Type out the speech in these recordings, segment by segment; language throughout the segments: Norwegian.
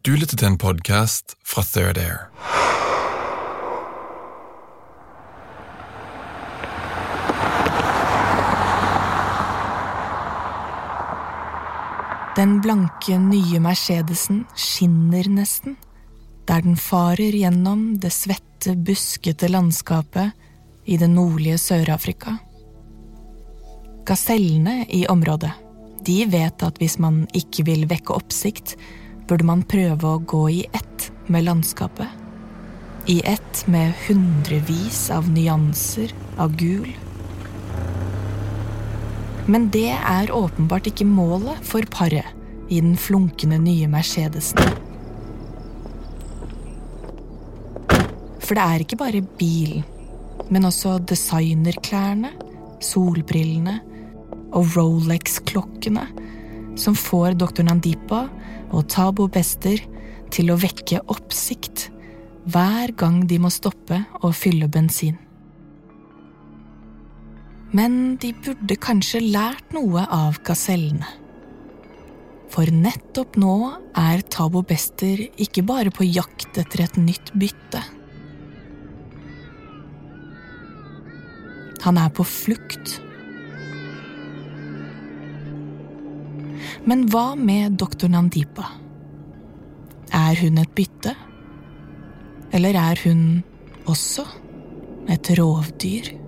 Du lytter til en podkast fra Third Air. Den blanke, nye Mercedesen skinner nesten, der den farer gjennom det svette, buskete landskapet i det nordlige Sør-Afrika. Gasellene i området, de vet at hvis man ikke vil vekke oppsikt, burde man prøve å gå i ett med landskapet. I ett med hundrevis av nyanser av gul. Men det er åpenbart ikke målet for paret i den flunkende nye Mercedesen. For det er ikke bare bilen, men også designerklærne, solbrillene og Rolex-klokkene som får doktor Nandipa og Tabo Bester til å vekke oppsikt hver gang de må stoppe og fylle bensin. Men de burde kanskje lært noe av gasellene. For nettopp nå er Tabo Bester ikke bare på jakt etter et nytt bytte. Han er på flukt. Men hva med doktor Nandipa? Er hun et bytte? Eller er hun også et rovdyr?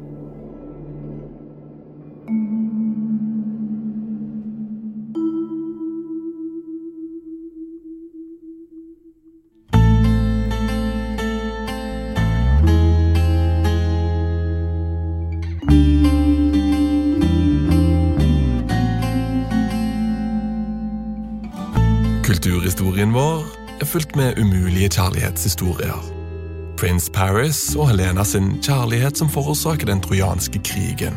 Kulturhistorien vår er fullt med umulige kjærlighetshistorier. Prince Paris og Helena sin kjærlighet som forårsaker den trojanske krigen.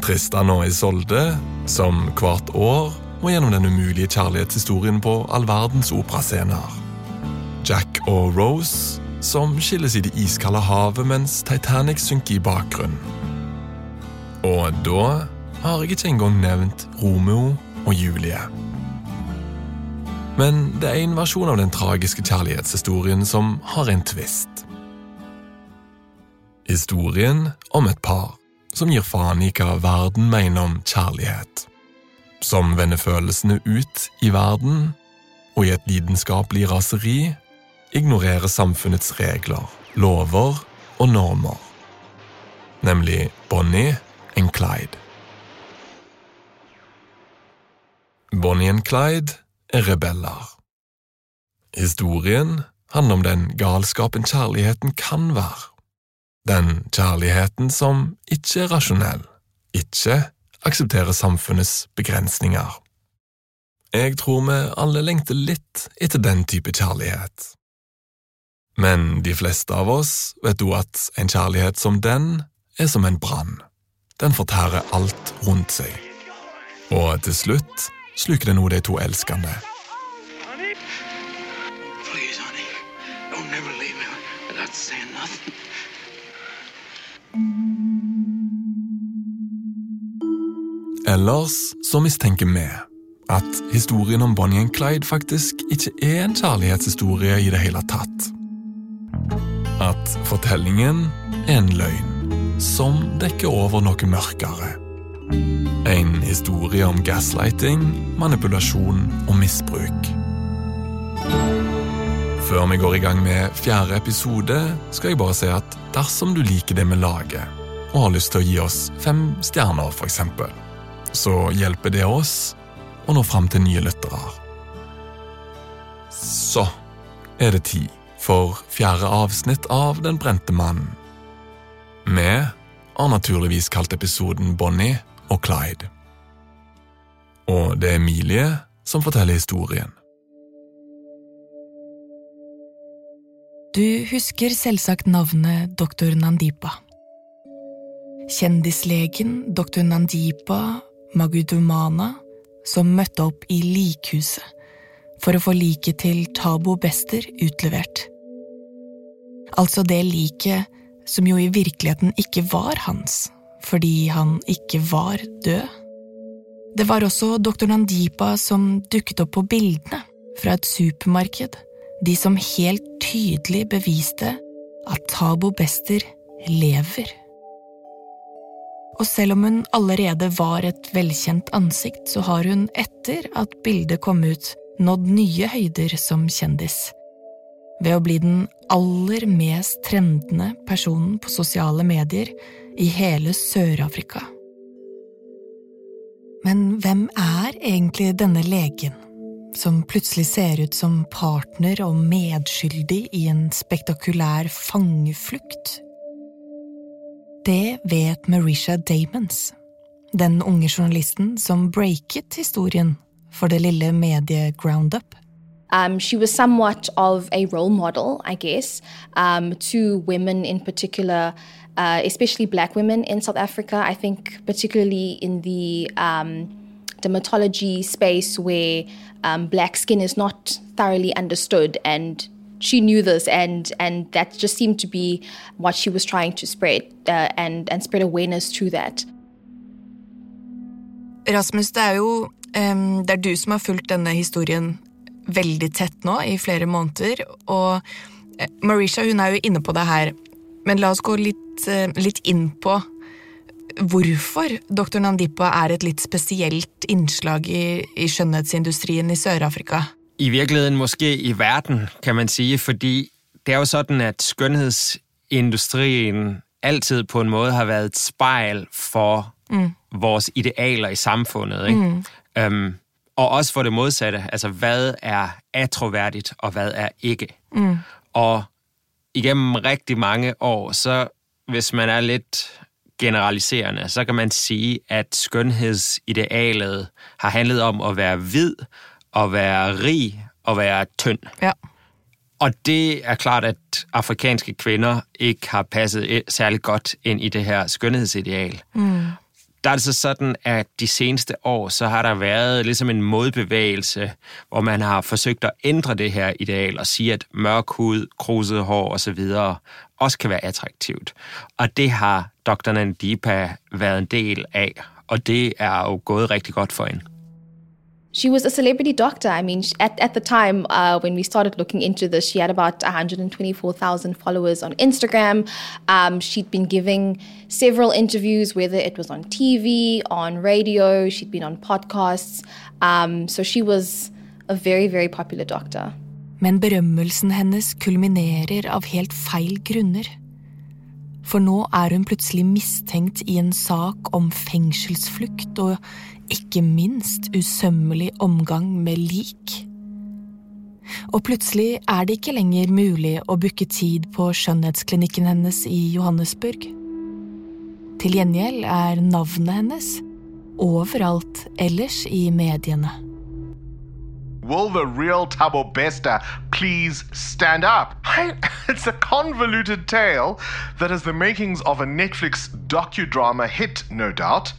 Tristan og Isolde, som hvert år må gjennom den umulige kjærlighetshistorien på all verdens operascener. Jack og Rose, som skilles i det iskalde havet mens Titanic synker i bakgrunnen. Og da har jeg ikke engang nevnt Romeo og Julie. Men det er en versjon av den tragiske kjærlighetshistorien som har en tvist. Historien om et par som gir faen i hva verden mener om kjærlighet. Som vender følelsene ut i verden, og i et lidenskapelig raseri ignorerer samfunnets regler, lover og normer. Nemlig Bonnie and Clyde. Bonnie and Clyde rebeller. Historien handler om den galskapen kjærligheten kan være. Den kjærligheten som ikke er rasjonell, ikke aksepterer samfunnets begrensninger. Jeg tror vi alle lengter litt etter den type kjærlighet. Men de fleste av oss vet jo at en kjærlighet som den er som en brann. Den fortærer alt rundt seg. Og til slutt sluker det nå de to elskende. Please, honey, don't never leave me without saying nothing. Ellers så mistenker vi at historien om Bonnie and Clyde faktisk ikke er en kjærlighetshistorie i det hele tatt. At fortellingen er en løgn som dekker over noe mørkere. En historie om gaslighting, manipulasjon og misbruk. Før vi går i gang med fjerde episode, skal jeg bare si at dersom du liker det vi lager, og har lyst til å gi oss fem stjerner, f.eks., så hjelper det oss å nå fram til nye lyttere. Så er det tid for fjerde avsnitt av Den brente mannen. Vi har naturligvis kalt episoden Bonnie og Clyde. Og det er Emilie som forteller historien. Du husker selvsagt navnet doktor Nandipa. Kjendislegen doktor Nandipa Magudumana som møtte opp i likhuset for å få liket til Tabo Bester utlevert. Altså det liket som jo i virkeligheten ikke var hans, fordi han ikke var død. Det var også doktor Nandipa som dukket opp på bildene fra et supermarked, de som helt tydelig beviste at Tabo Bester lever. Og selv om hun allerede var et velkjent ansikt, så har hun etter at bildet kom ut, nådd nye høyder som kjendis. Ved å bli den aller mest trendende personen på sosiale medier i hele Sør-Afrika. Men hvem er egentlig denne legen, som plutselig ser ut som partner og medskyldig i en spektakulær fangeflukt? Det vet Marisha Damons, den unge journalisten som breaket historien for det lille mediet Groundup. Um, she was somewhat of a role model, I guess, um, to women in particular, uh, especially black women in South Africa. I think, particularly in the um, dermatology space where um, black skin is not thoroughly understood and she knew this and and that just seemed to be what she was trying to spread uh, and and spread awareness to that. Rasmus, det er jo um, det er du som har fulgt denne historien veldig tett nå i flere måneder, og eh, Marisha hun er jo inne på det her, men la oss gå litt, uh, litt inn på hvorfor Dr. Nandipa er et litt spesielt innslag i, i skjønnhetsindustrien i Sør-Afrika. I virkeligheten måske i verden, kan man sige, fordi det er jo sånn at skjønnhetsindustrien altid på en måte har vært et spejl for mm. vores idealer i samfunnet. Mm. Um, og også for det modsatte, altså hva er atroverdigt, og hva er ikke. Mm. Og igennem rigtig mange år, så hvis man er lidt generaliserende, så kan man sige, at skønhedsidealet har handlet om at være hvid, at være rig og være tynd. Ja. Og det er klart, at afrikanske kvinder ikke har passet særlig godt ind i det her skønhedsideal. Mm. Der er det så sådan, at de seneste år, så har der været ligesom en modbevægelse, hvor man har forsøgt at ændre det her ideal og sige, at mørk hud, kruset hår osv. også kan være attraktivt. Og det har Dr. Nandipa været en del af, og det er jo gået rigtig godt for hende. She was a celebrity doctor. I mean, at, at the time uh, when we started looking into this, she had about 124,000 followers on Instagram. Um, she'd been giving several interviews, whether it was on TV, on radio, she'd been on podcasts. Um, so she was a very, very popular doctor. Men berømmelsen hennes kulminerer av helt feil grunner. For nå er hun plutselig mistenkt i en sak om fengselsflukt og ikke minst usømmelig omgang med lik. Og plutselig er det ikke lenger mulig å booke tid på skjønnhetsklinikken hennes i Johannesburg. Til gjengjeld er navnet hennes overalt ellers i mediene. Will the real Tabo Besta please stand up? it's a convoluted tale that has the makings of a Netflix docudrama hit, no doubt.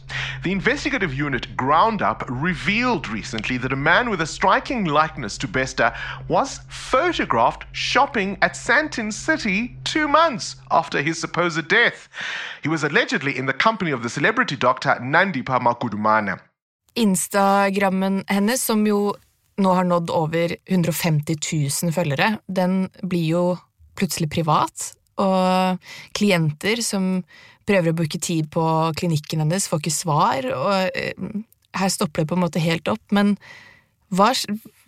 The investigative unit Ground Up revealed recently that a man with a striking likeness to Besta was photographed shopping at Santin City two months after his supposed death. He was allegedly in the company of the celebrity doctor Nandi Pamakudumana. Instagrammen hennes, som jo nå har nådd over 150 000 følgere, den blir jo plutselig privat, og klienter som prøver å booke tid på klinikken hennes, får ikke svar, og eh, her stopper det på en måte helt opp. Men hva,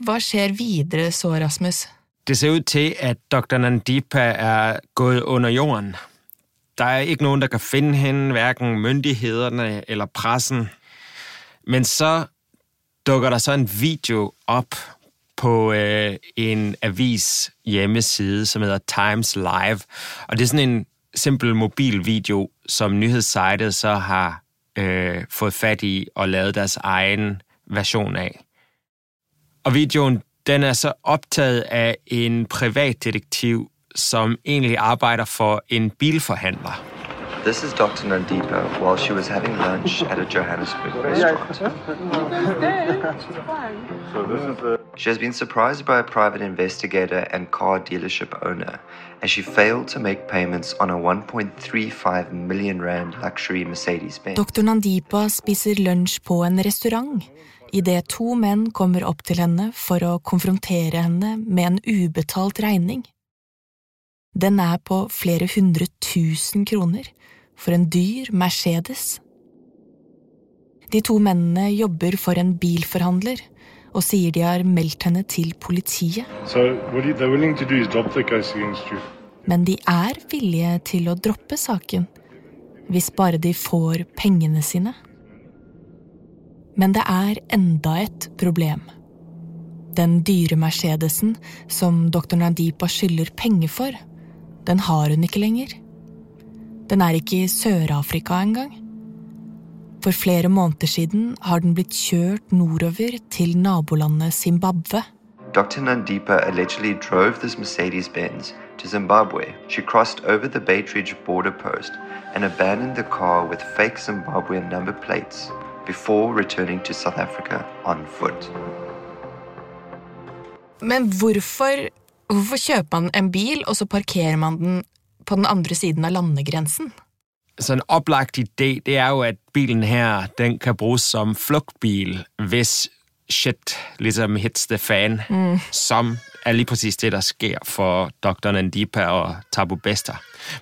hva skjer videre så, Rasmus? Det ser ut til at dr. Nandipa er gået under jorden. Der er ikke noen der kan finne henne, hverken myndighetene eller pressen. Men så dukker der så en video op på øh, en avis hjemmeside, som hedder Times Live. Og det er sådan en simpel mobilvideo, som nyhedssejtet så har øh, fået fat i og lavet deres egen version af. Og videoen den er så optaget af en privatdetektiv, som egentlig arbejder for en bilforhandler. This is Dr. Nandipa while she was having lunch at a Johannesburg restaurant. She has been surprised by a private investigator and car dealership owner as she failed to make payments on a 1.35 million rand luxury Mercedes-Benz. Dr. Nandipa spiser lunsj på en restaurant idet to menn kommer opp til henne for å konfrontere henne med en ubetalt regning. Den er på flere hundre tusen kroner for en dyr Mercedes. De to mennene jobber for en bilforhandler og sier de har meldt henne til politiet. Men de er villige til å droppe saken hvis bare de får pengene sine. Men det er enda et problem. Den dyre Mercedesen som dr. Nadipa skylder penger for, den har hun ikke lenger. Den er ikke i Sør-Afrika engang. For flere måneder siden har den blitt kjørt nordover til nabolandet Zimbabwe. Dr. Nandipa allegedly drove this Mercedes Benz to Zimbabwe. She crossed over the Baitridge border post and abandoned the car with fake Zimbabwean number plates before returning to South Africa on foot. Men hvorfor, hvorfor kjøper man en bil, og så parkerer man den på den andre siden av landegrensen? Så en opplagt idé det er jo at bilen her den kan brukes som flugtbil hvis shit liksom hits the fan, mm. som er lige præcis det, der sker for Dr. Nandipa og Tabu Besta.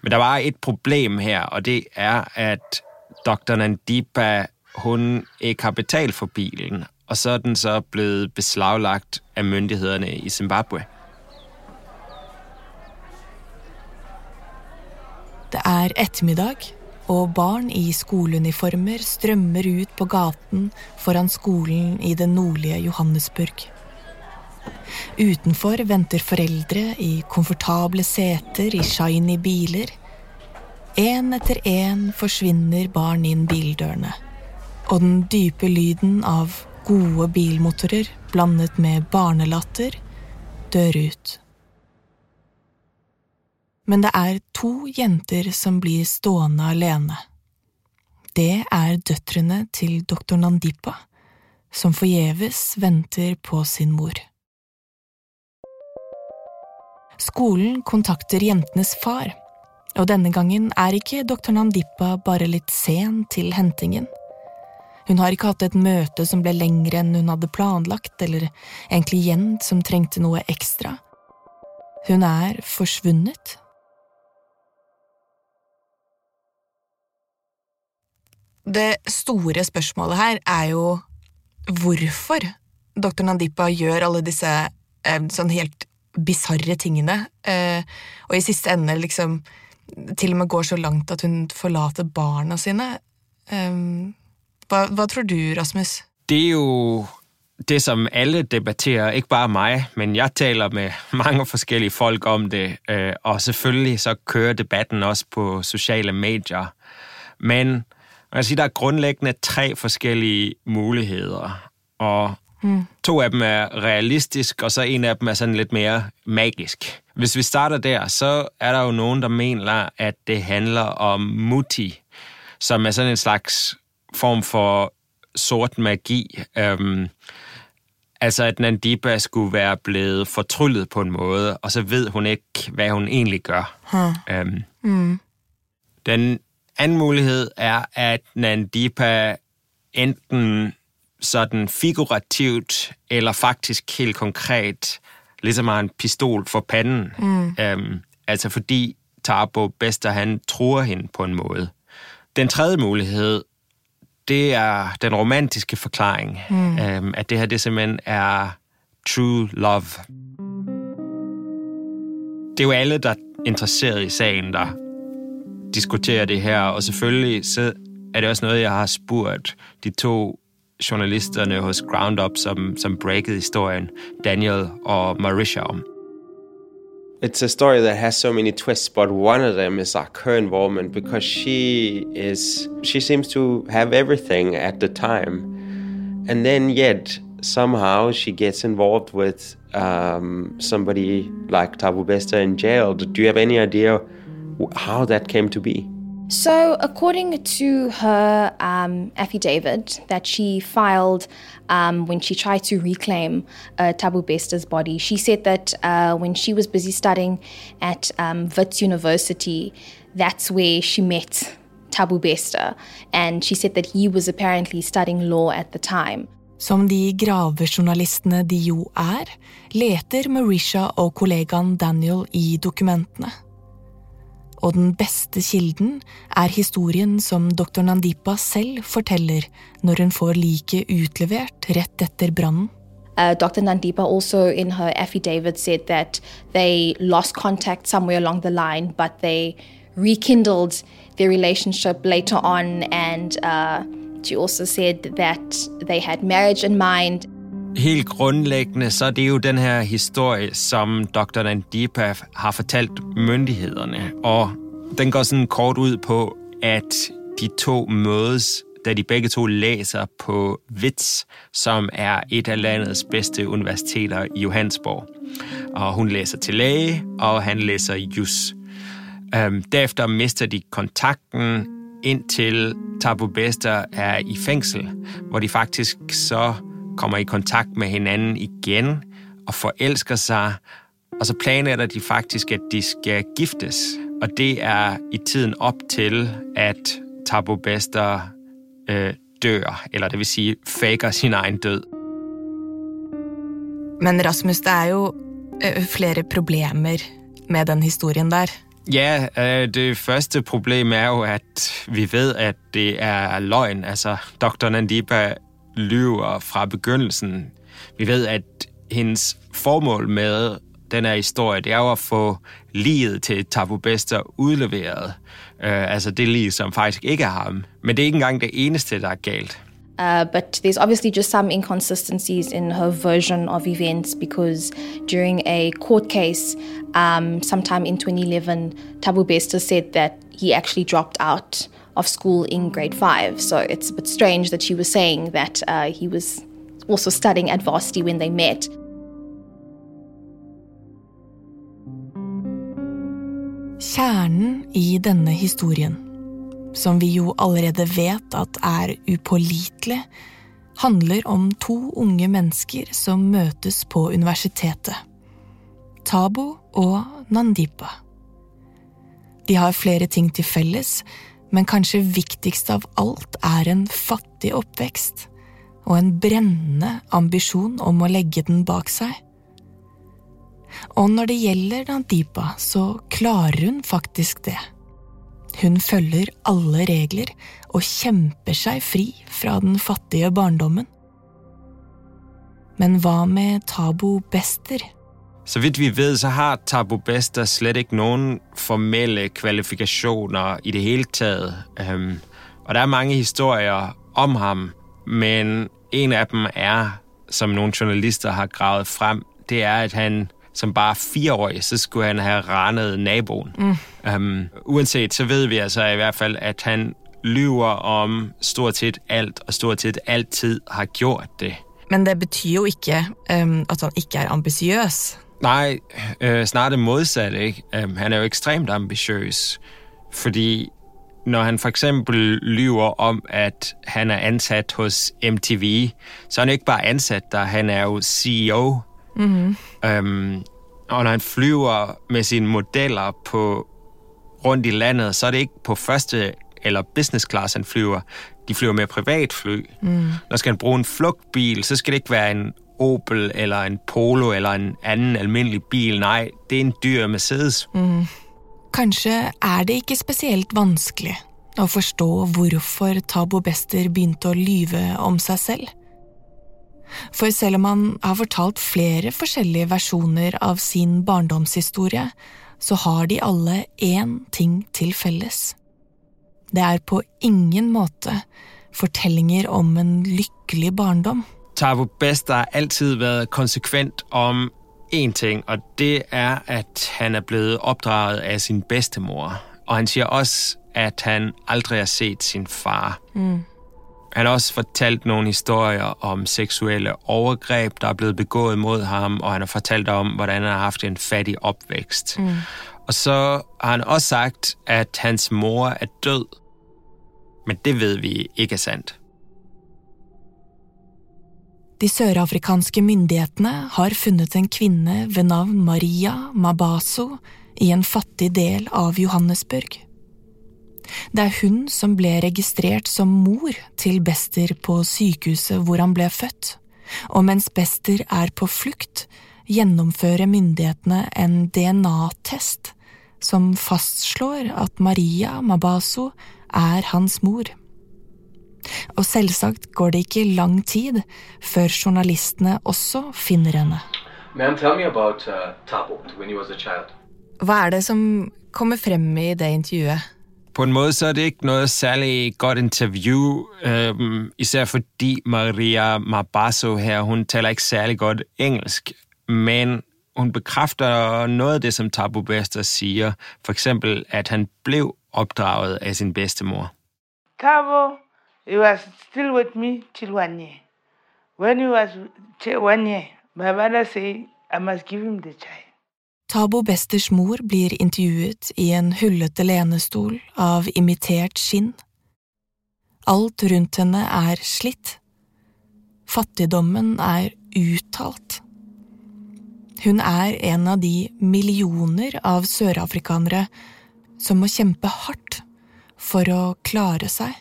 Men der var et problem her, og det er, at Dr. Nandipa hun ikke har betalt for bilen, og så er den så blevet beslaglagt af myndighederne i Zimbabwe. Det er ettermiddag, og barn i skoleuniformer strømmer ut på gaten foran skolen i det nordlige Johannesburg. Utenfor venter foreldre i komfortable seter i shiny biler. Én etter én forsvinner barn inn bildørene, og den dype lyden av gode bilmotorer blandet med barnelatter dør ut. Men det er to jenter som blir stående alene. Det er døtrene til doktor Nandipa, som forgjeves venter på sin mor. Skolen kontakter jentenes far, og denne gangen er ikke doktor Nandipa bare litt sen til hentingen. Hun har ikke hatt et møte som ble lengre enn hun hadde planlagt, eller en klient som trengte noe ekstra. Hun er forsvunnet. Det store spørsmålet her er jo hvorfor dr. Nandipa gjør alle disse eh, sånn helt bisarre tingene, eh, og i siste ende liksom til og med går så langt at hun forlater barna sine. Eh, hva, hva tror du, Rasmus? Det er jo det som alle debatterer, ikke bare meg, men jeg taler med mange forskjellige folk om det, øh, og selvfølgelig så kører debatten også på sosiale medier. Men man kan sige, der er grundlæggende tre forskellige muligheder, og mm. to af dem er realistisk, og så en af dem er sådan lidt mere magisk. Hvis vi starter der, så er der jo nogen, der mener, at det handler om muti, som er sådan en slags form for sort magi. Øhm, altså, at Nandiba skulle være blevet fortryllet på en måde, og så ved hun ikke, hvad hun egentlig gør. Huh. Øhm, mm. Den anden mulighed er, at Nandipa enten sådan figurativt eller faktisk helt konkret ligesom har en pistol for panden. Mm. Øhm, altså fordi Tarbo Bester, han tror hende på en måde. Den tredje mulighed, det er den romantiske forklaring, mm. øhm, at det her det simpelthen er true love. Det er jo alle, der er interesseret i sagen, der diskuterer det her, og selvfølgelig så er det også noe jeg har spurgt de to journalisterne hos Groundup, som, som breakede historien, Daniel og Marisha om. It's a story that has so many twists, but one of them is like her involvement because she is she seems to have everything at the time, and then yet somehow she gets involved with um, somebody like Tabu Besta in jail. Do you have any idea how that came to be? So, according to her um, affidavit that she filed um, when she tried to reclaim uh, Tabu Besta's body, she said that uh, when she was busy studying at um, Wits University, that's where she met Tabu Besta. And she said that he was apparently studying law at the time. Som de gravejournalistene de jo er, leter Marisha og kollegaen Daniel i dokumentene. Og den beste kilden er historien som dr. Nandipa selv forteller når hun får liket utlevert rett etter brannen. Uh, Dr. Nandipa also in her affidavit said that they lost contact somewhere along the line, but they rekindled their relationship later on. And uh, she also said that they had marriage in mind. Helt grundlæggende så er det jo den her historie, som Dr. Nandipa har fortalt myndighederne. Og den går sådan kort ud på, at de to mødes, da de begge to læser på WITS, som er et af landets bedste universiteter i Johannesborg. Og hun læser til læge, og han læser jus. Derefter mister de kontakten, indtil Tabu Bester er i fængsel, hvor de faktisk så kommer i kontakt med hinanden igen og forelsker sig, og så planlægger de faktisk, at de skal giftes. Og det er i tiden op til, at Tabo Bester øh, dør, eller det vil sige, faker sin egen død. Men Rasmus, det er jo øh, flere problemer med den historien der. Ja, øh, det første problem er jo, at vi ved, at det er løgn. Altså, Dr. Nandipa lyver fra begyndelsen. Vi ved, at hendes formål med denne historien historie, det er jo at få livet til Tabu Bester udleveret. Uh, altså det liv, som faktisk ikke er ham. Men det er ikke engang det eneste, der er galt. Uh, but there's obviously just some inconsistencies in her version of events because during a court case um, sometime in 2011, Tabu Bester said that he actually dropped out of school in grade five. So it's a bit strange that she was saying that uh, he was also studying at varsity when they met. Kjernen i denne historien, som vi jo allerede vet at er upålitelig, handler om to unge mennesker som møtes på universitetet. Tabo og Nandipa. De har flere ting til felles, men kanskje viktigst av alt er en fattig oppvekst og en brennende ambisjon om å legge den bak seg. Og når det gjelder Nandipa, så klarer hun faktisk det. Hun følger alle regler og kjemper seg fri fra den fattige barndommen. Men hva med Tabo Bester? Så vidt vi ved, så har Tabo Bester slet ikke noen formelle kvalifikasjoner i det hele taget. Um, og der er mange historier om ham, men en av dem er, som noen journalister har gravet frem, det er, at han som bare fireårig, så skulle han ha ranet naboen. Mm. Um, uansett så vet vi altså i hvert fall at han lyver om stort sett alt, og stort sett alltid har gjort det. Men det betyr jo ikke um, at han ikke er ambitiøs. Nej, øh, snart det modsatte. Ikke? Um, han er jo ekstremt ambitiøs, fordi når han for eksempel lyver om, at han er ansat hos MTV, så er han ikke bare ansat der, han er jo CEO. Mm-hmm. Um, og når han flyver med sine modeller på rundt i landet, så er det ikke på første eller business class, han flyver. De flyver med privatfly. Mm. Når skal han bruge en flugtbil, så skal det ikke være en Opel eller en Polo eller en annen alminnelig bil. Nei, det er en dyr Mercedes. Mm. Kanskje er det ikke spesielt vanskelig å forstå hvorfor Tabo Bester begynte å lyve om seg selv. For selv om han har fortalt flere forskjellige versjoner av sin barndomshistorie, så har de alle én ting til felles. Det er på ingen måte fortellinger om en lykkelig barndom. Tabo Bester har alltid vært konsekvent om én ting, og det er at han er blevet opdraget av sin bedstemor. Og han sier også at han aldri har sett sin far. Mm. Han har også fortalt noen historier om seksuelle overgreb, der er blevet begået mot ham, og han har fortalt om, hvordan han har haft en fattig opvækst. Mm. Og så har han også sagt, at hans mor er død. Men det ved vi ikke er sant. De sørafrikanske myndighetene har funnet en kvinne ved navn Maria Mabaso i en fattig del av Johannesburg. Det er hun som ble registrert som mor til Bester på sykehuset hvor han ble født, og mens Bester er på flukt, gjennomfører myndighetene en DNA-test som fastslår at Maria Mabaso er hans mor. Og selvsagt går det ikke lang tid før journalistene også finner henne. About, uh, Hva er det som kommer frem i det intervjuet? På en måte så er det ikke noe særlig godt intervju, um, især fordi Maria Marbasso her, hun taler ikke særlig godt engelsk. Men hun bekrefter noe av det som Tabo Bester sier, f.eks. at han ble oppdraget av sin bestemor. Tabo he was still with me till one year. When he was one year, my mother said I must give him the child. Tabo Besters mor blir intervjuet i en hullete lenestol av imitert skinn. Alt rundt henne er slitt. Fattigdommen er uttalt. Hun er en av de millioner av sørafrikanere som må kjempe hardt for å klare seg.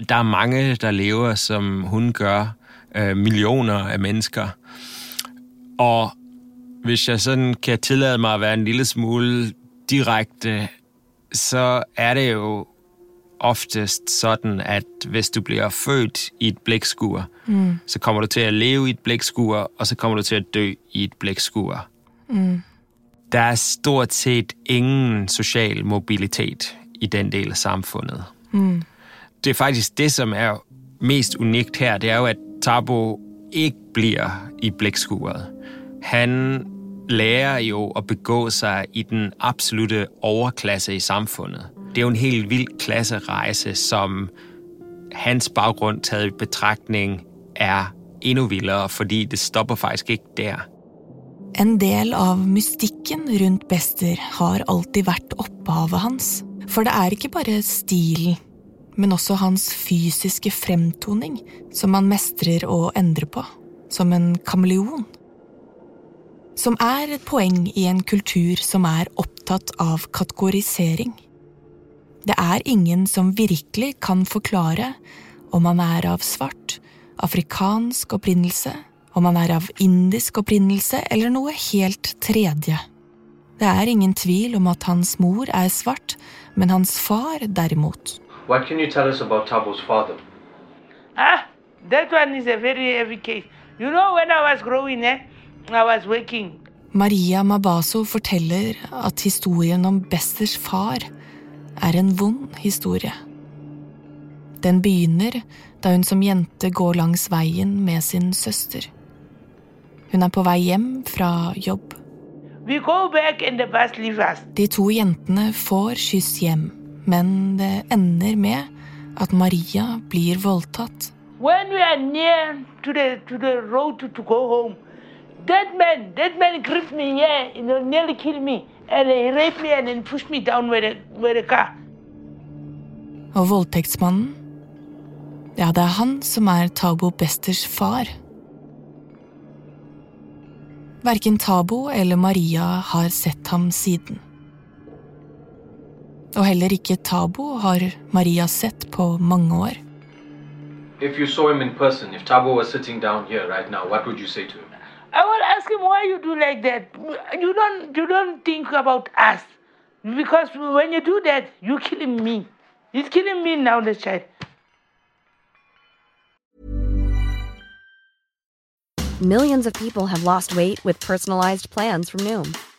Det er mange der lever som hun gjør, øh, millioner av mennesker. Og hvis jeg sådan kan tillade meg å være en lille smule direkte, så er det jo oftest sånn at hvis du blir født i et blækskur, mm. så kommer du til å leve i et blækskur, og så kommer du til å dø i et blækskur. Mm. Der er stort sett ingen sosial mobilitet i den del av samfunnet. Mm. Det er faktisk det som er mest unikt her, det er jo at Tabo ikke blir i blikkskuret. Han lærer jo å begå seg i den absolutte overklasse i samfunnet. Det er jo en helt vild klassereise som hans bakgrunn tatt i betraktning er enda villere, fordi det stopper faktisk ikke der. En del av mystikken rundt Bester har alltid vært opphavet hans. For det er ikke bare stilen, men også hans fysiske fremtoning som han mestrer å endre på, som en kameleon. Som er et poeng i en kultur som er opptatt av kategorisering. Det er ingen som virkelig kan forklare om han er av svart, afrikansk opprinnelse om han er av indisk opprinnelse eller noe helt tredje. Det er ingen tvil om at hans mor er svart, men hans far derimot. What can you tell us about Tabo's father? Ah, that one is a very heavy case. You know, when I was growing, eh, I was working. Maria Mabaso forteller at historien om Besters far er en vond historie. Den begynner da hun som jente går langs veien med sin søster. Hun er på vei hjem fra jobb. De to jentene får skyss hjem, men det ender med at Maria blir voldtatt. To the, to the home, that man, that man me me, the. Og voldtektsmannen, ja, det er han som er Tabo Besters far. Verken Tabo eller Maria har sett ham siden. Og heller ikke Tabo har Maria sett på mange år. If you saw him in person, if Tabo was sitting down here right now, what would you say to him? I would ask him why you do like that. You don't, you don't think about us. Because when you do that, you're killing me. He's killing me now, the child. Millions of people have lost weight with personalized plans from Noom,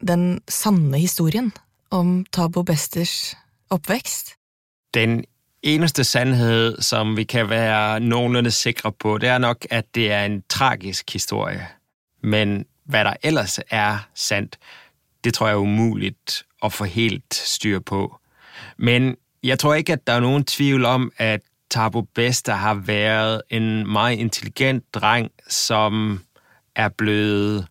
den sanne historien om Tabo Besters oppvekst? Den eneste sandhed, som vi kan være nogenlunde sikre på, det er nok, at det er en tragisk historie. Men hvad der ellers er sandt, det tror jeg er umuligt at få helt styr på. Men jeg tror ikke, at der er nogen tvivl om, at Tabo Bester har været en meget intelligent dreng, som er blevet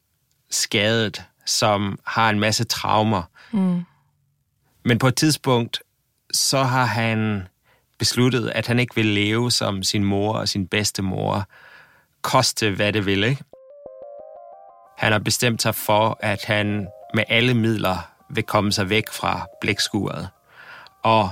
skadet, som har en masse traumer. Mm. Men på et tidspunkt, så har han besluttet, at han ikke vil leve som sin mor og sin bestemor, koste hva det vil, ikke? Han har bestemt seg for, at han med alle midler vil komme seg vekk fra blekkskuret. Og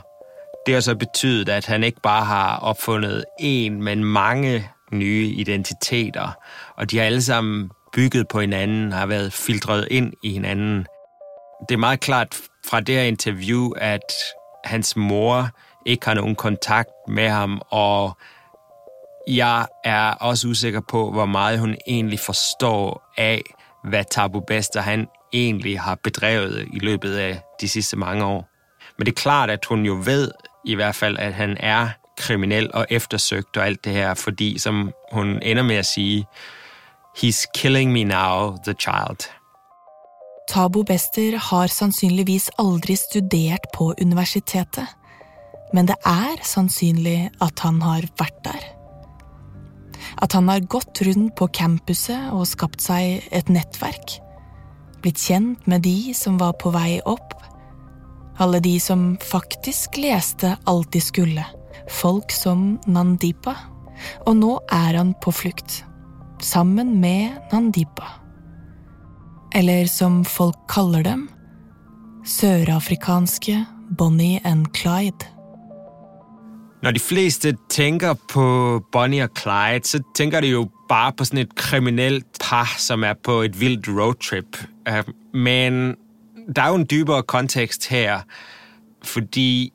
det har så betydet, at han ikke bare har oppfunnet en, men mange nye identiteter. Og de har alle sammen bygget på hinanden, har været filtreret ind i hinanden. Det er meget klart fra det her interview, at hans mor ikke har nogen kontakt med ham, og jeg er også usikker på, hvor meget hun egentlig forstår af, hvad Tabu Bester han egentlig har bedrevet i løbet af de sidste mange år. Men det er klart, at hun jo ved i hvert fald, at han er kriminel og eftersøgt og alt det her, fordi som hun ender med at sige, He's killing me now, the child. Tabo Bester har sannsynligvis aldri studert på universitetet, men det er sannsynlig at han har vært der. At han har gått rundt på campuset og skapt seg et nettverk. Blitt kjent med de som var på vei opp. Alle de som faktisk leste alt de skulle. Folk som Nandipa. Og nå er han på flukt sammen med Nandipa. Eller som folk kaller dem, sørafrikanske Bonnie and Clyde. Når de fleste tenker på Bonnie og Clyde, så tenker de jo bare på sånn et kriminelt par, som er på et vildt roadtrip. Øh, men der er jo en dypere kontekst her, fordi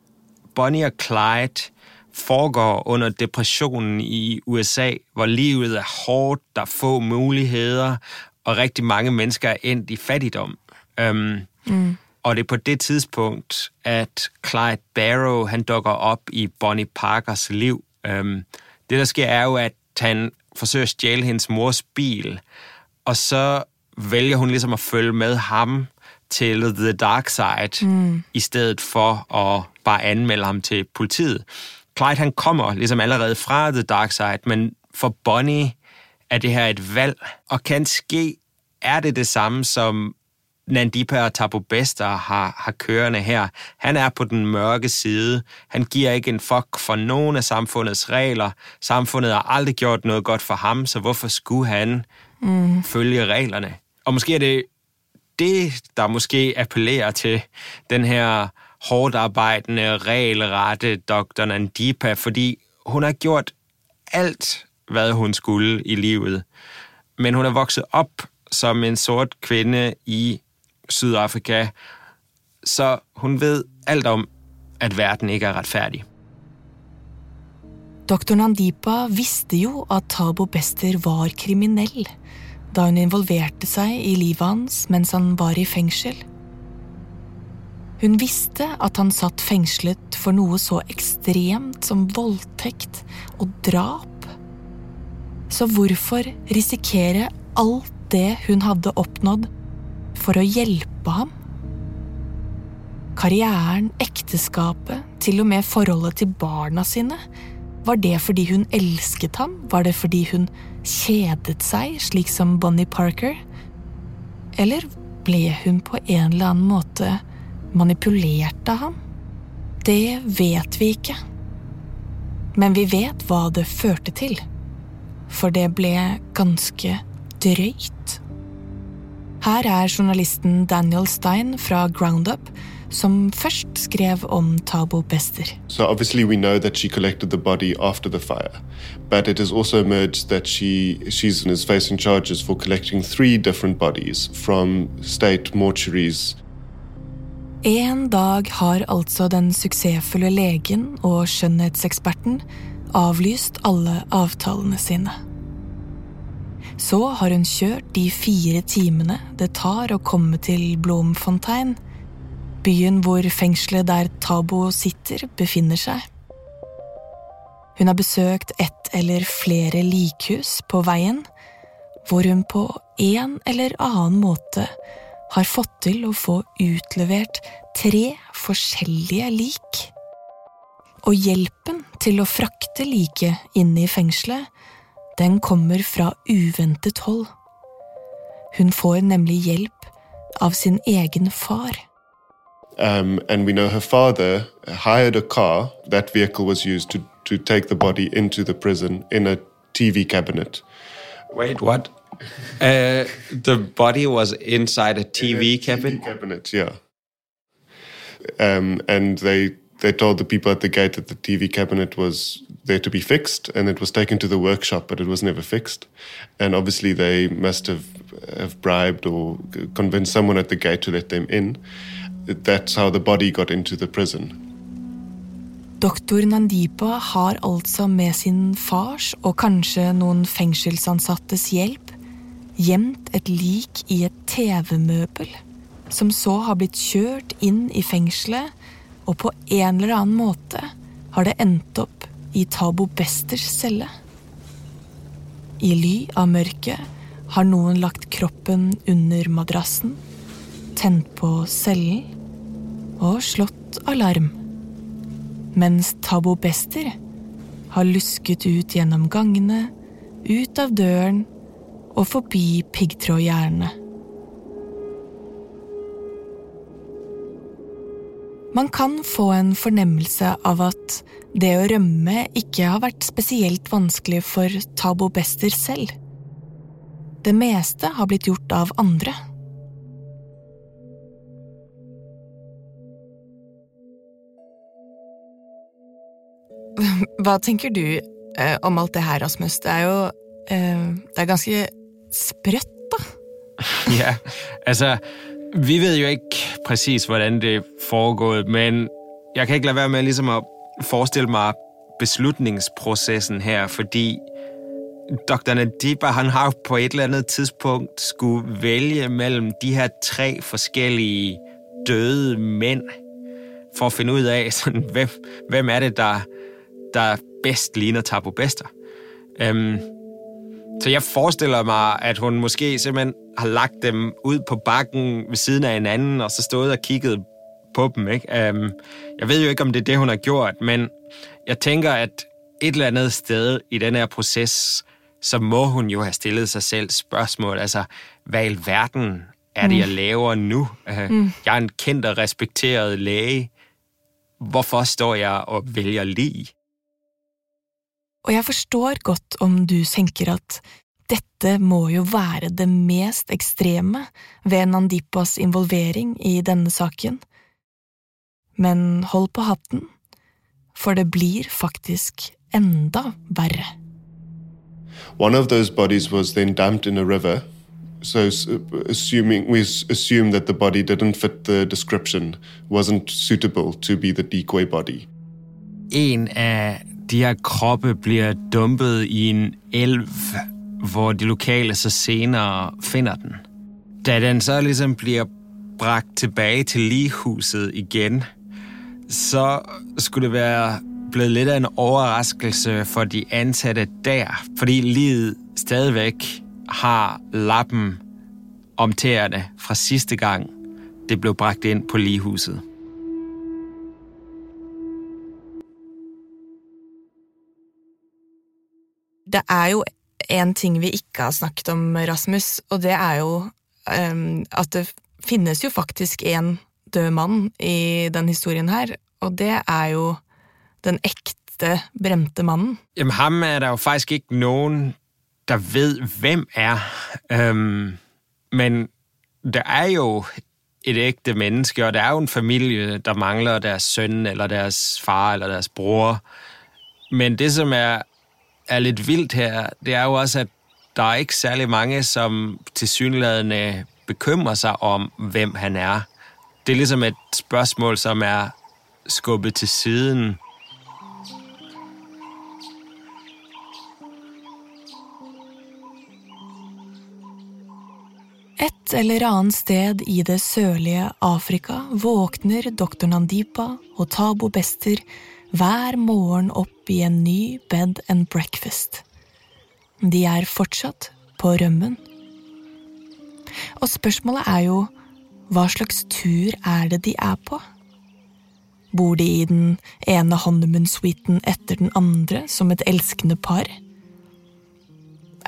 Bonnie og Clyde foregår under depressionen i USA, hvor livet er hårdt, der er få muligheder, og rigtig mange mennesker er endt i fattigdom. Um, mm. Og det er på det tidspunkt, at Clyde Barrow han dukker op i Bonnie Parkers liv. Um, det, der sker, er jo, at han forsøger at stjæle hendes mors bil, og så vælger hun ligesom at følge med ham til The Dark Side, mm. i stedet for at bare anmelde ham til politiet. Clyde han kommer ligesom allerede fra The Dark Side, men for Bonnie er det her et valg, og kan ske er det det samme, som Nandipa og Tabo Bester har, har kørende her. Han er på den mørke side. Han giver ikke en fuck for nogen af samfundets regler. Samfundet har aldrig gjort noget godt for ham, så hvorfor skulle han mm. følge reglerne? Og måske er det det, der måske appellerer til den her hårdt arbejdende, regelrette Dr. Nandipa, fordi hun har gjort alt, hvad hun skulle i livet. Men hun er vokset op som en sort kvinde i Sydafrika, så hun ved alt om, at verden ikke er retfærdig. Dr. Nandipa visste jo at Tabo Bester var kriminell da hun involverte seg i livet hans mens han var i fengsel. Hun visste at han satt fengslet for noe så ekstremt som voldtekt og drap. Så hvorfor risikere alt det hun hadde oppnådd, for å hjelpe ham? Karrieren, ekteskapet, til og med forholdet til barna sine. Var det fordi hun elsket ham? Var det fordi hun kjedet seg, slik som Bonnie Parker? Eller ble hun på en eller annen måte manipulert av ham? Det vet vi ikke. Men vi vet hva det førte til. For det ble ganske drøyt. Her er journalisten Daniel Stein fra Groundup som først skrev om Tabo Bester. So obviously we know that she collected the body after the fire, but it has also emerged that she she's is facing charges for collecting three different bodies from state mortuaries En dag har altså den suksessfulle legen og skjønnhetseksperten avlyst alle avtalene sine. Så har hun kjørt de fire timene det tar å komme til Blomfontein, byen hvor fengselet der Tabo sitter, befinner seg. Hun har besøkt ett eller flere likhus på veien, hvor hun på en eller annen måte har fått til å få utlevert tre forskjellige lik. Og hjelpen til å frakte liket inn i fengselet, den kommer fra uventet hold. Hun får nemlig hjelp av sin egen far. Um, and we know her father hired a car. That vehicle was used to, to take the body into the prison in a TV cabinet. Wait, what? Uh, the body was inside a TV a cabinet. TV cabinet, yeah. Um, and they they told the people at the gate that the TV cabinet was there to be fixed, and it was taken to the workshop, but it was never fixed. And obviously, they must have have bribed or convinced someone at the gate to let them in. That's how the body got into the prison. Doktor Nandipa har altså med sin fars og kanskje noen fengselsansattes hjelp gjemt et lik i et TV-møbel, som så har blitt kjørt inn i fengselet, og på en eller annen måte har det endt opp i Tabo Besters celle. I ly av mørket har noen lagt kroppen under madrassen, tent på cellen og slått alarm. Mens Tabo Bester har lusket ut gjennom gangene, ut av døren og forbi piggtrådgjerdene. Man kan få en fornemmelse av at det å rømme ikke har vært spesielt vanskelig for Tabo Bester selv. Det meste har blitt gjort av andre. hva tenker du eh, om alt det her, Rasmus? Det er jo eh, Det er ganske sprøtt, da. ja, altså Vi vet jo ikke præcis, hvordan det foregået, men jeg kan ikke lade være med liksom at forestille meg beslutningsprocessen her, fordi Dr. Nadiba, han har på et eller andet tidspunkt skulle vælge mellem de her tre forskellige døde mænd, for at finde ud af, sådan, hvem, hvem er det, der, der bedst ligner Tabo Bester. Um, så jeg forestiller mig, at hun måske simpelthen har lagt dem ud på bakken ved siden af hinanden, og så stået og kigget på dem. Ikke? Um, jeg ved jo ikke, om det er det, hun har gjort, men jeg tænker, at et eller andet sted i den her proces, så må hun jo have stillet sig selv spørgsmål. Altså, hvad i verden er det, jeg laver nu? Mm. Jeg er en kendt og respekteret læge. Hvorfor står jeg og vælger lige? Og jeg forstår godt om du tenker at dette må jo være det mest ekstreme ved Nandipas involvering i denne saken. Men hold på hatten, for det blir faktisk enda verre. One of those bodies was then dumped in a river. So, assuming we assume that the body didn't fit the description, wasn't suitable to be the decoy body. En af de her kroppe bliver dumpet i en elv, hvor de lokale så senere finder den. Da den så ligesom bliver bragt tilbage til ligehuset igen, så skulle det være blevet lidt af en overraskelse for de ansatte der, fordi livet stadigvæk har lappen om tæerne fra sidste gang, det blev bragt ind på ligehuset. Det er jo en ting vi ikke har snakket om, Rasmus, og det er jo um, at det finnes jo faktisk en død mann i den historien her, og det er jo den ekte bremte mannen. Jamen ham er der jo faktisk ikke noen der ved, hvem er. Um, men der er jo et ægte menneske, og der er jo en familie, der mangler deres søn, eller deres far, eller deres bror. Men det, som er, er litt vildt her, det er jo også, at der er ikke særlig mange, som til synlædende bekymrer seg om, hvem han er. Det er liksom et spørsmål som er skubbet til siden. Et eller annet sted i det sørlige Afrika våkner doktor Nandipa og Tabo Bester hver morgen opp i en ny bed and breakfast. De er fortsatt på rømmen. Og spørsmålet er jo hva slags tur er det de er på? Bor de i den ene honeymoon-suiten etter den andre som et elskende par?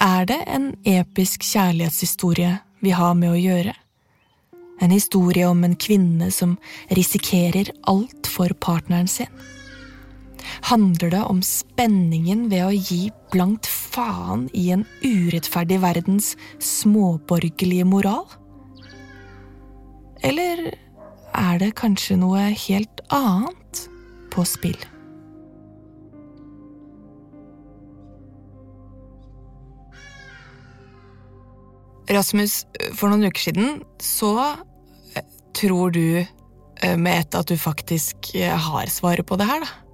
Er det en episk kjærlighetshistorie vi har med å gjøre? En historie om en kvinne som risikerer alt for partneren sin? Handler det om spenningen ved å gi blankt faen i en urettferdig verdens småborgerlige moral? Eller er det kanskje noe helt annet på spill? Rasmus, for noen uker siden så eh, tror du eh, med ett at du faktisk eh, har svaret på det her, da?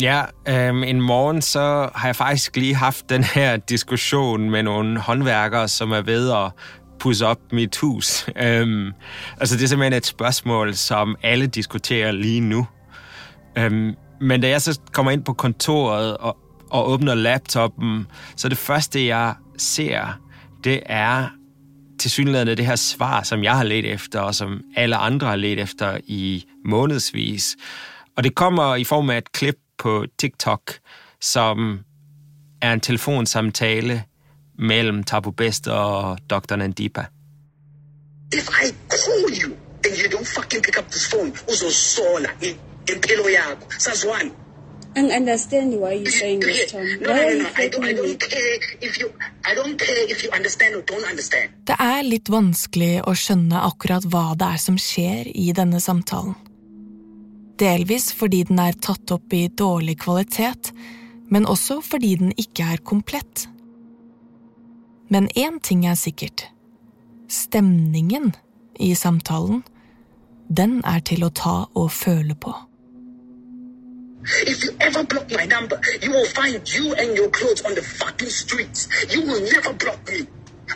Ja, øhm, en morgen så har jeg faktisk lige haft den her diskussion med nogle håndværkere, som er ved at pusse op mit hus. Øhm, altså det er simpelthen et spørgsmål, som alle diskuterer lige nu. Øhm, men da jeg så kommer ind på kontoret og, og åbner laptoppen, så det første, jeg ser, det er til synligheden det her svar, som jeg har let efter, og som alle andre har let efter i månedsvis. Og det kommer i form af et klip på TikTok, som er en telefonsamtale mellem Tabu Best og Dr. Nandipa. If I call you and you don't fucking pick up this phone, uzosola impilo yakho. Sazwana. I understand why you're saying this, Tom. No, no, no, no. I don't, I don't care if you I don't care if you understand or don't understand. Det er litt vanskelig å skjønne akkurat hva det er som skjer i denne samtalen. Delvis fordi den er tatt opp i dårlig kvalitet, men også fordi den ikke er komplett. Men én ting er sikkert. Stemningen i samtalen, den er til å ta og føle på. If you ever block my number, you will find you and your clothes on the fucking streets. You will never block me.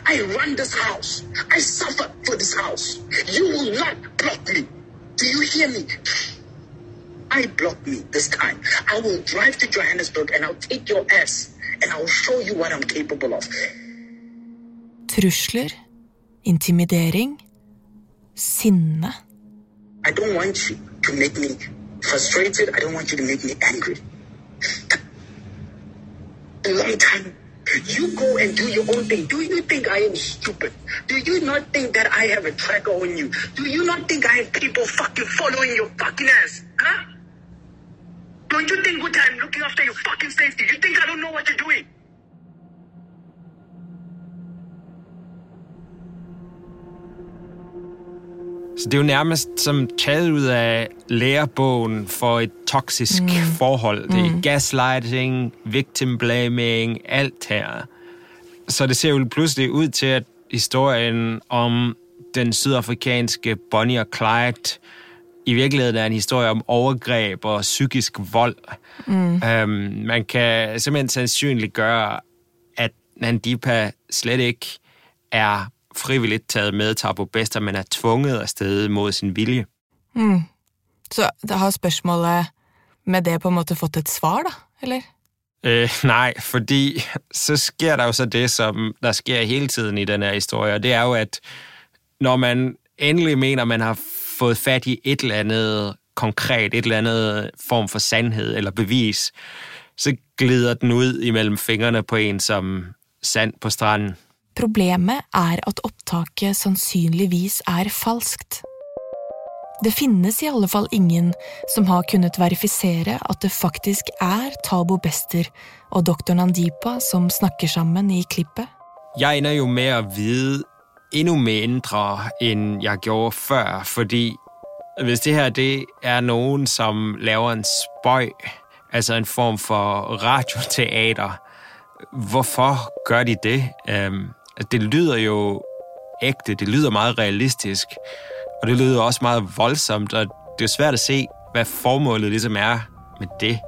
I run this house. I suffer for this house. You will not block me. Do you hear me? I block me this time. I will drive to Johannesburg and I'll take your ass and I'll show you what I'm capable of. Trusler, intimidering, sinne. I don't want you to make me frustrated. I don't want you to make me angry. A long time. You go and do your own thing. Do you think I am stupid? Do you not think that I have a tracker on you? Do you not think I have people fucking following your fucking ass? Don't you think good I'm looking after your fucking safety? You think I don't know what you're doing? Så det er jo nærmest som taget ud af lærebogen for et toksisk mm. forhold. Det er Mm. gaslighting, victim blaming, alt her. Så det ser jo pludselig ud til, at historien om den sydafrikanske Bonnie og Clyde i virkeligheden er en historie om overgreb og psykisk vold. Mm. Øhm, man kan simpelthen sandsynliggøre, at Nandipa slet ikke er frivilligt taget med til Abu Bester, men er tvunget afsted mod sin vilje. Mm. Så da har spørsmålet med det på en måte fått et svar, da? Eller? Øh, nej, fordi så sker der jo så det, som der sker hele tiden i den her historie, og det er jo, at når man endelig mener, man har fået fat i et eller andet konkret, et eller andet form for sandhed eller bevis, så glider den ud imellem fingrene på en som sand på stranden. Problemet er at opptaket sannsynligvis er falskt. Det finnes i alle fall ingen som har kunnet verifisere at det faktisk er Tabo Bester og doktor Nandipa som snakker sammen i klippet. Jeg ender jo med at vide endnu mindre, end jeg gjorde før, fordi hvis det her det er nogen, som laver en spøj, altså en form for radioteater, hvorfor gør de det? Øhm, det lyder jo ægte, det lyder meget realistisk, og det lyder også meget voldsomt, og det er svært at se, hvad formålet ligesom er med det.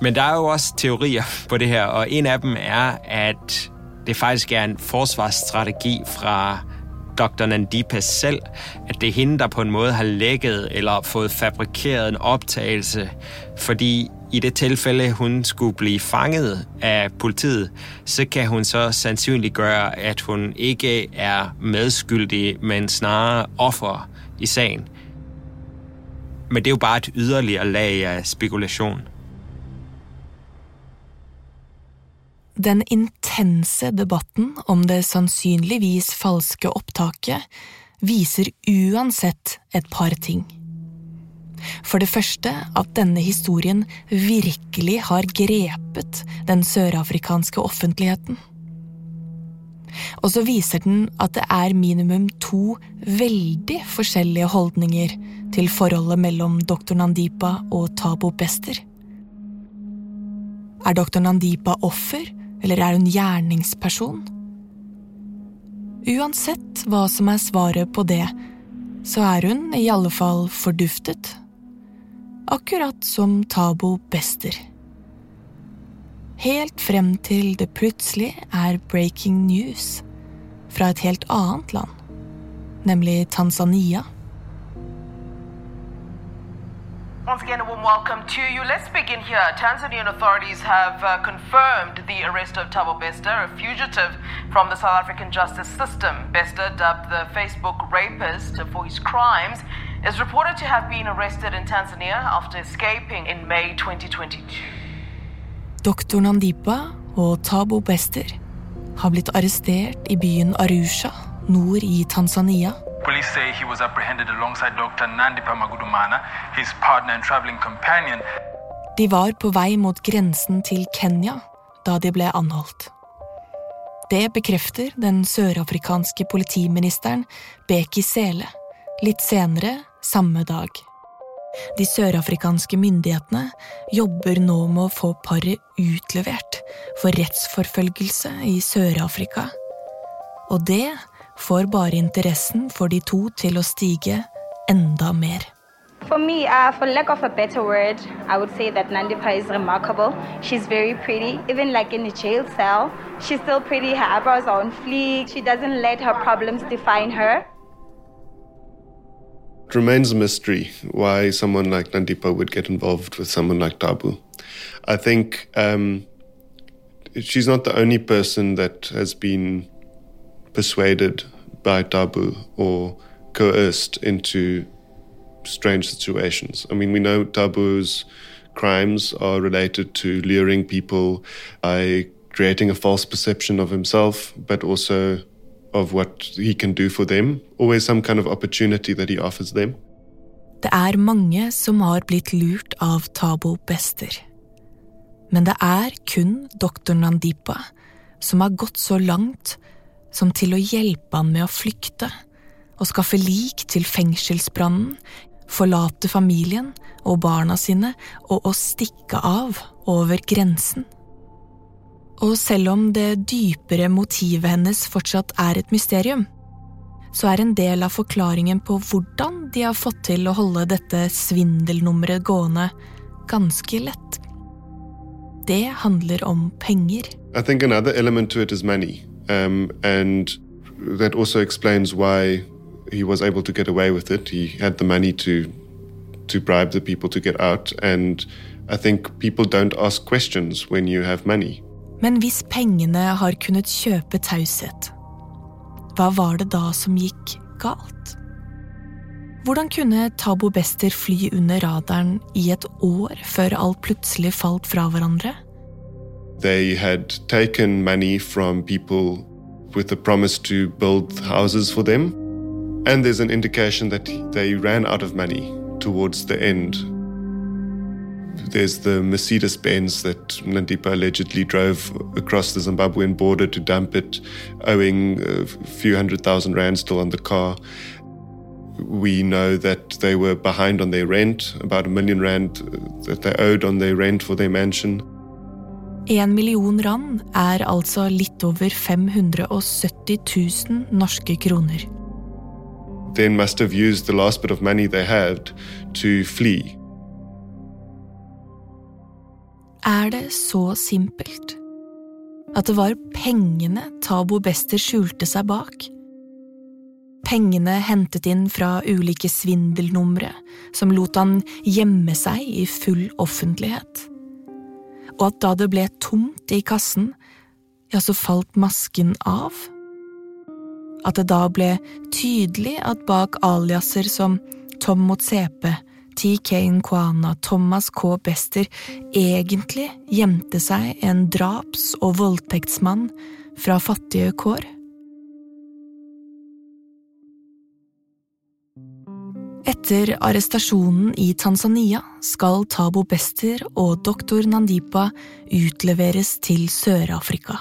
Men der er jo også teorier på det her, og en af dem er, at det faktisk er en forsvarsstrategi fra Dr. Nandipa selv, at det er hende, der på en måte har lækket eller fået fabrikeret en optagelse, fordi i det tilfælde, hun skulle blive fanget af politiet, så kan hun så sandsynligt gøre, at hun ikke er medskyldig, men snarere offer i sagen. Men det er jo bare et yderligere lag af spekulation. Den intense debatten om det sannsynligvis falske opptaket viser uansett et par ting. For det første at denne historien virkelig har grepet den sørafrikanske offentligheten. Og så viser den at det er minimum to veldig forskjellige holdninger til forholdet mellom dr. Nandipa og Tabo Bester. Er dr. Nandipa offer, eller er hun gjerningsperson? Uansett hva som er svaret på det, så er hun i alle fall forduftet. Akkurat som Tabo Bester. Helt frem til det plutselig er breaking news fra et helt annet land, nemlig Tanzania. Once again, a warm welcome to you. Let's begin here. Tanzanian authorities have uh, confirmed the arrest of Tabo Bester, a fugitive from the South African justice system. Bester, dubbed the Facebook rapist for his crimes, is reported to have been arrested in Tanzania after escaping in May 2022. Dr. Nandipa og Tabo Bester har blitt arrestert i byen Arusha, nord i Tanzania. Police say he was apprehended alongside Dr. Nandipa Magudumana, his partner and traveling companion. De var på vei mot grensen til Kenya da de ble anholdt. Det bekrefter den sørafrikanske politiministeren Beki Sele Litt senere samme dag. De sørafrikanske myndighetene jobber nå med å få paret utlevert for rettsforfølgelse i Sør-Afrika. Og det får bare interessen for de to til å stige enda mer. For me, uh, for lack of a better word, I would say that Nandipa is remarkable. She's very pretty, even like in a jail cell. She's still pretty, her eyebrows are on fleek. She doesn't let her problems define her. It remains a mystery why someone like Nandipa would get involved with someone like Tabu. I think um, she's not the only person that has been persuaded by Tabu or coerced into strange situations. I mean, we know Tabu's crimes are related to luring people by creating a false perception of himself, but also of what he can do for them. Always some kind of opportunity that he offers them. Det er mange som har blitt lurt av Tabo Bester. Men det er kun doktor Nandipa som har gått så langt som til å hjelpe han med å flykte og skaffe lik til fengselsbrannen, forlate familien og barna sine og å stikke av over grensen. Og selv om det dypere motivet hennes fortsatt er et mysterium, så er en del av forklaringen på hvordan de har fått til å holde dette svindelnummeret gående, ganske lett. Det handler om penger. I think another element to it is money. Um, and that also explains why he was able to get away with it. He had the money to to bribe the people to get out, and I think people don't ask questions when you have money. Men hvis pengene har kunnet kjøpe taushet, hva var det da som gikk galt? Hvordan kunne Tabo Bester fly under radaren i et år før alt plutselig falt fra hverandre? They had taken money from people with the promise to build houses for them, and there's an indication that they ran out of money towards the end. There's the Mercedes Benz that Nandipa allegedly drove across the Zimbabwean border to dump it, owing a few hundred thousand rand still on the car. We know that they were behind on their rent, about a million rand that they owed on their rent for their mansion. En million rand er altså litt over 570 000 norske kroner. Then must have used the last bit of money they had to flee. Er det så simpelt? At det var pengene Tabo Bester skjulte seg bak? Pengene hentet inn fra ulike svindelnumre som lot han gjemme seg i full offentlighet. Og at da det ble tomt i kassen, ja, så falt masken av? At det da ble tydelig at bak aliaser som Tom Motsepe, TK Nkwana, Thomas K. Bester egentlig gjemte seg en draps- og voldtektsmann fra fattige kår? Etter arrestasjonen i Tanzania skal Tabo Bester og doktor Nandipa utleveres til Sør-Afrika.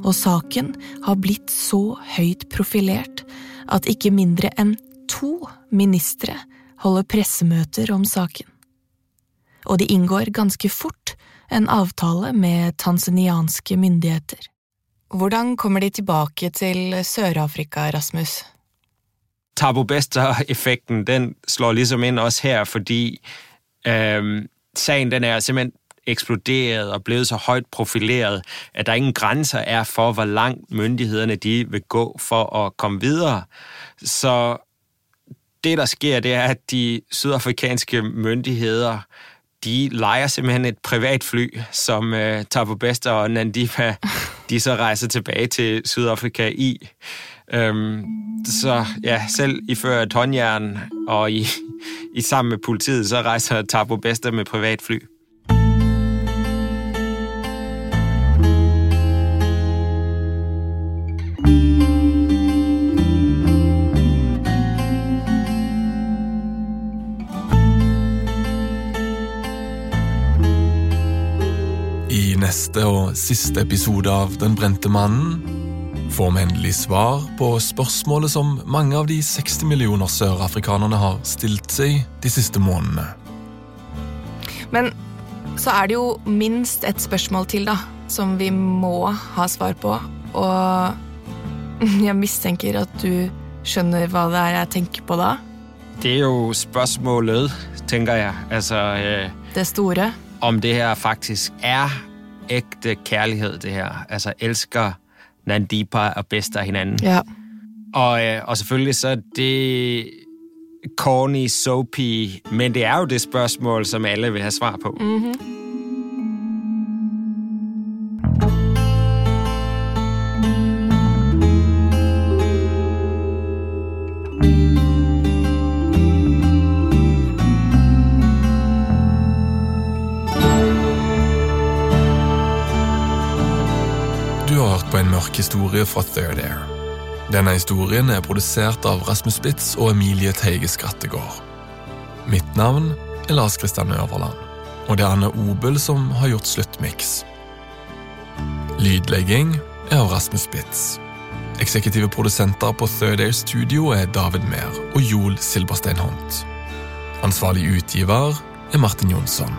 Og saken har blitt så høyt profilert at ikke mindre enn to ministre holder pressemøter om saken. Og de inngår ganske fort en avtale med tanzanianske myndigheter. Hvordan kommer de tilbake til Sør-Afrika, Rasmus? Tabo Bester-effekten, den slår ligesom ind også her, fordi øh, sagen den er simpelthen eksploderet og blevet så højt profileret, at der ingen grænser er for, hvor langt myndighederne de vil gå for at komme videre. Så det, der sker, det er, at de sydafrikanske myndigheder de leger simpelthen et privatfly, som øh, Tabo Bester og Nandipa, de så rejser tilbage til Sydafrika i. Øhm, så ja, selv iført håndjern og i, i sammen med politiet, så rejser Tabo Bester med privatfly. I neste og siste episode av Den brente mannen får vi endelig svar på spørsmålet som mange av de 60 millioner sørafrikanerne har stilt seg de siste månedene. Men så er det jo minst et spørsmål til, da, som vi må ha svar på. Og jeg mistenker at du skjønner hva det er jeg tenker på da. Det er jo spørsmålet, tenker jeg. Altså eh, Det store. om det her faktisk er ekte kjærlighet, det her. Altså elsker Nandipa og bedster hinanden. Ja. Og, øh, og selvfølgelig så det corny, soapy, men det er jo det spørgsmål, som alle vil have svar på. Mhm. Du historie fra Third Air. Denne historien er produsert av Rasmus Spitz og Emilie Teige Skrattegård. Mitt navn er Lars Kristian Øverland, og det er Anne Obel som har gjort sluttmiks. Lydlegging er av Rasmus Spitz. Eksekutive produsenter på Third Air Studio er David Mehr og Joel Silberstein Hont. Ansvarlig utgiver er Martin Jonsson.